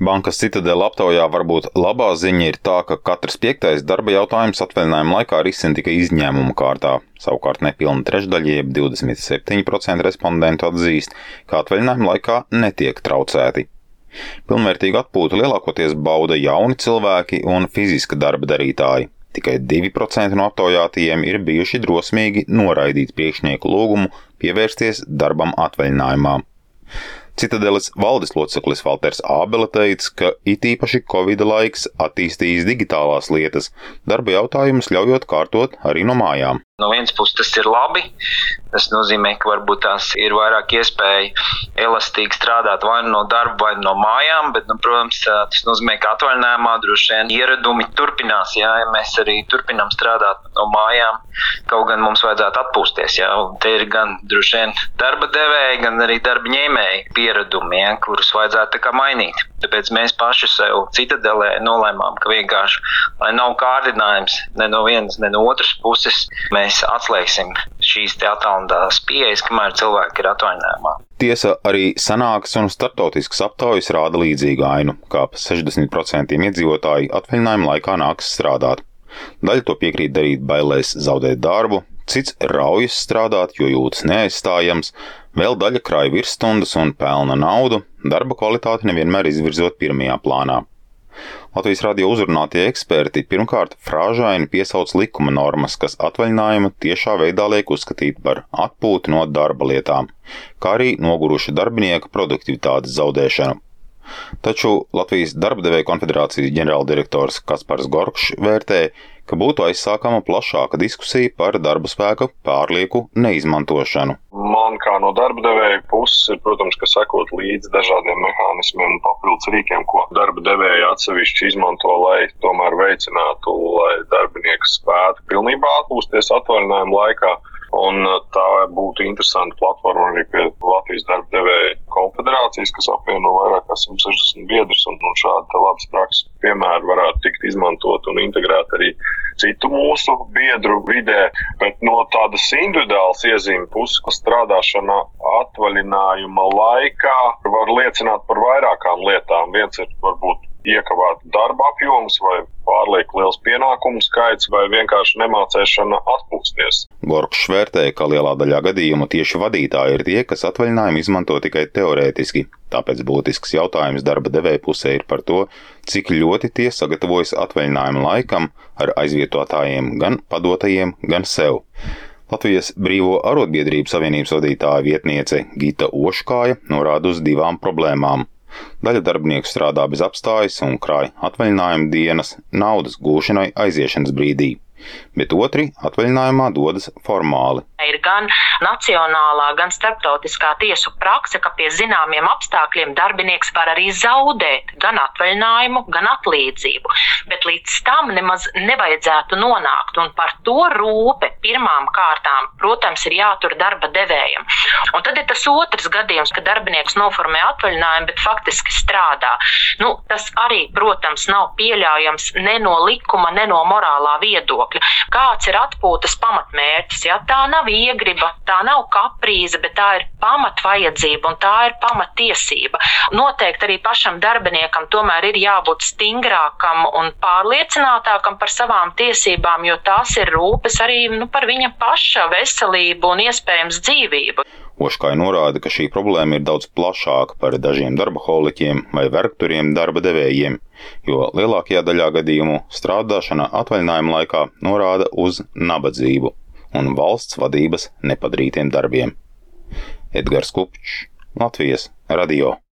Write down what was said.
Bankas citadela aptaujā varbūt labā ziņa ir tā, ka katrs piektais darba jautājums atvaļinājuma laikā risina tikai izņēmuma kārtā. Savukārt nepilna trešdaļa, jeb 27% respondentu atzīst, ka atvaļinājuma laikā netiek traucēti. Pilnvērtīgu atpūtu lielākoties bauda jauni cilvēki un fiziska darba darītāji. Tikai 2% no aptaujātajiem ir bijuši drosmīgi noraidīt priekšnieku lūgumu pievērsties darbam atvaļinājumā. Citadeles valdes loceklis Valters Ābele teica, ka it īpaši Covid laiks attīstījis digitālās lietas, darba jautājumus ļaujot kārtot arī no mājām. No vienas puses tas ir labi. Tas nozīmē, ka varbūt tās ir vairāk iespēja elastīgi strādāt vai nu no darba, vai no mājām. Bet, nu, protams, tas nozīmē, ka atvaļinājumā droši vien ieradumi turpinās. Jā, ja mēs arī turpinām strādāt no mājām, kaut gan mums vajadzētu atpūsties. Jā. Te ir gan droši vien darba devēji, gan arī darba ņēmēji pieredumi, jā, kurus vajadzētu mainīt. Tāpēc mēs paši sev citadelē nolēmām, ka vienkārši, lai nav kārdinājums ne no vienas, ne no otras puses, mēs mēs atslēgsim šīs attālinātās pieejas, kamēr cilvēki ir atvaļinājumā. Tiesa arī sanāks un startautisks aptaujas rāda līdzīgu ainu, kā 60% iedzīvotāji atvaļinājuma laikā nāks strādāt. Daļa to piekrīt darīt bailēs zaudēt darbu, cits raujas strādāt, jo jūtas neaizstājams, vēl daļa krāja virsstundas un pelna naudu, darba kvalitāti nevienmēr izvirzot pirmajā plānā. Latvijas radio uzrunātie eksperti pirmkārt frāžaini piesauc likuma normas, kas atvaļinājumu tiešā veidā liek uzskatīt par atpūti no darba lietām, kā arī noguruša darbinieka produktivitātes zaudēšanu. Taču Latvijas darba devēja konfederācijas ģenerāldirektors Kaspars Gorkšs vērtē, ka būtu aizsākama plašāka diskusija par darba spēka pārlieku neizmantošanu man kā no darba devēja puses ir, protams, ka sekot līdzi dažādiem mehānismiem un papildus rīkiem, ko darba devēja atsevišķi izmanto, lai tomēr veicinātu, lai darbinieks spētu pilnībā atpūsties atvaļinājuma laikā. Un uh, tā būtu interesanta platforma arī pie Latvijas darba devēja konfederācijas, kas apvieno vairāk kā 160 biedrus. Un, un šāda labas prakses piemēra varētu tikt izmantot un integrēt arī citu mūsu biedru vidē. Bet no tādas individuālas iezīmes puses, ka strādāšana atvaļinājuma laikā var liecināt par vairākām lietām. Viens ir varbūt iekavēt darba apjoms vai pārlieku liels pienākumu skaits vai vienkārši nemācēšana atpūsties. Gorkšs vērtēja, ka lielā daļā gadījumu tieši vadītāji ir tie, kas atvaļinājumu izmanto tikai teorētiski. Tāpēc būtisks jautājums darba devēja pusē ir par to, cik ļoti tie sagatavojas atvaļinājuma laikam ar aizvietotājiem gan padotajiem, gan sev. Latvijas Brīvo arotbiedrību savienības vadītāja vietniece Gita Oškāja norāda uz divām problēmām Daļa darbinieku strādā bez apstājas un krāj atvaļinājuma dienas naudas gūšanai aiziešanas brīdī bet otri atvaļinājumā dodas formāli. Ir gan nacionālā, gan starptautiskā tiesu prakse, ka pie zināmiem apstākļiem darbinieks var arī zaudēt gan atvaļinājumu, gan atlīdzību. Bet līdz tam nemaz nevajadzētu nonākt. Un par to rūpe pirmām kārtām, protams, ir jātur darba devējam. Un tad ir tas otrs gadījums, kad darbinieks noformē atvaļinājumu, bet faktiski strādā. Nu, tas arī, protams, nav pieļaujams ne no likuma, ne no morālā viedokļa viedokļa, kāds ir atpūtas pamatmērķis. Ja? Tā nav iegriba, tā nav kaprīze, bet tā ir pamatvajadzība un tā ir pamatiesība. Noteikti arī pašam darbiniekam tomēr ir jābūt stingrākam un pārliecinātākam par savām tiesībām, jo tās ir rūpes arī nu, par viņa paša veselību un iespējams dzīvību. Oškai norāda, ka šī problēma ir daudz plašāka par dažiem darba holiķiem vai vergturiem darba devējiem jo lielākajā daļā gadījumu strādāšana atvaļinājuma laikā norāda uz nabadzību un valsts vadības nepadarītiem darbiem. Edgars Kupčs, Latvijas radio.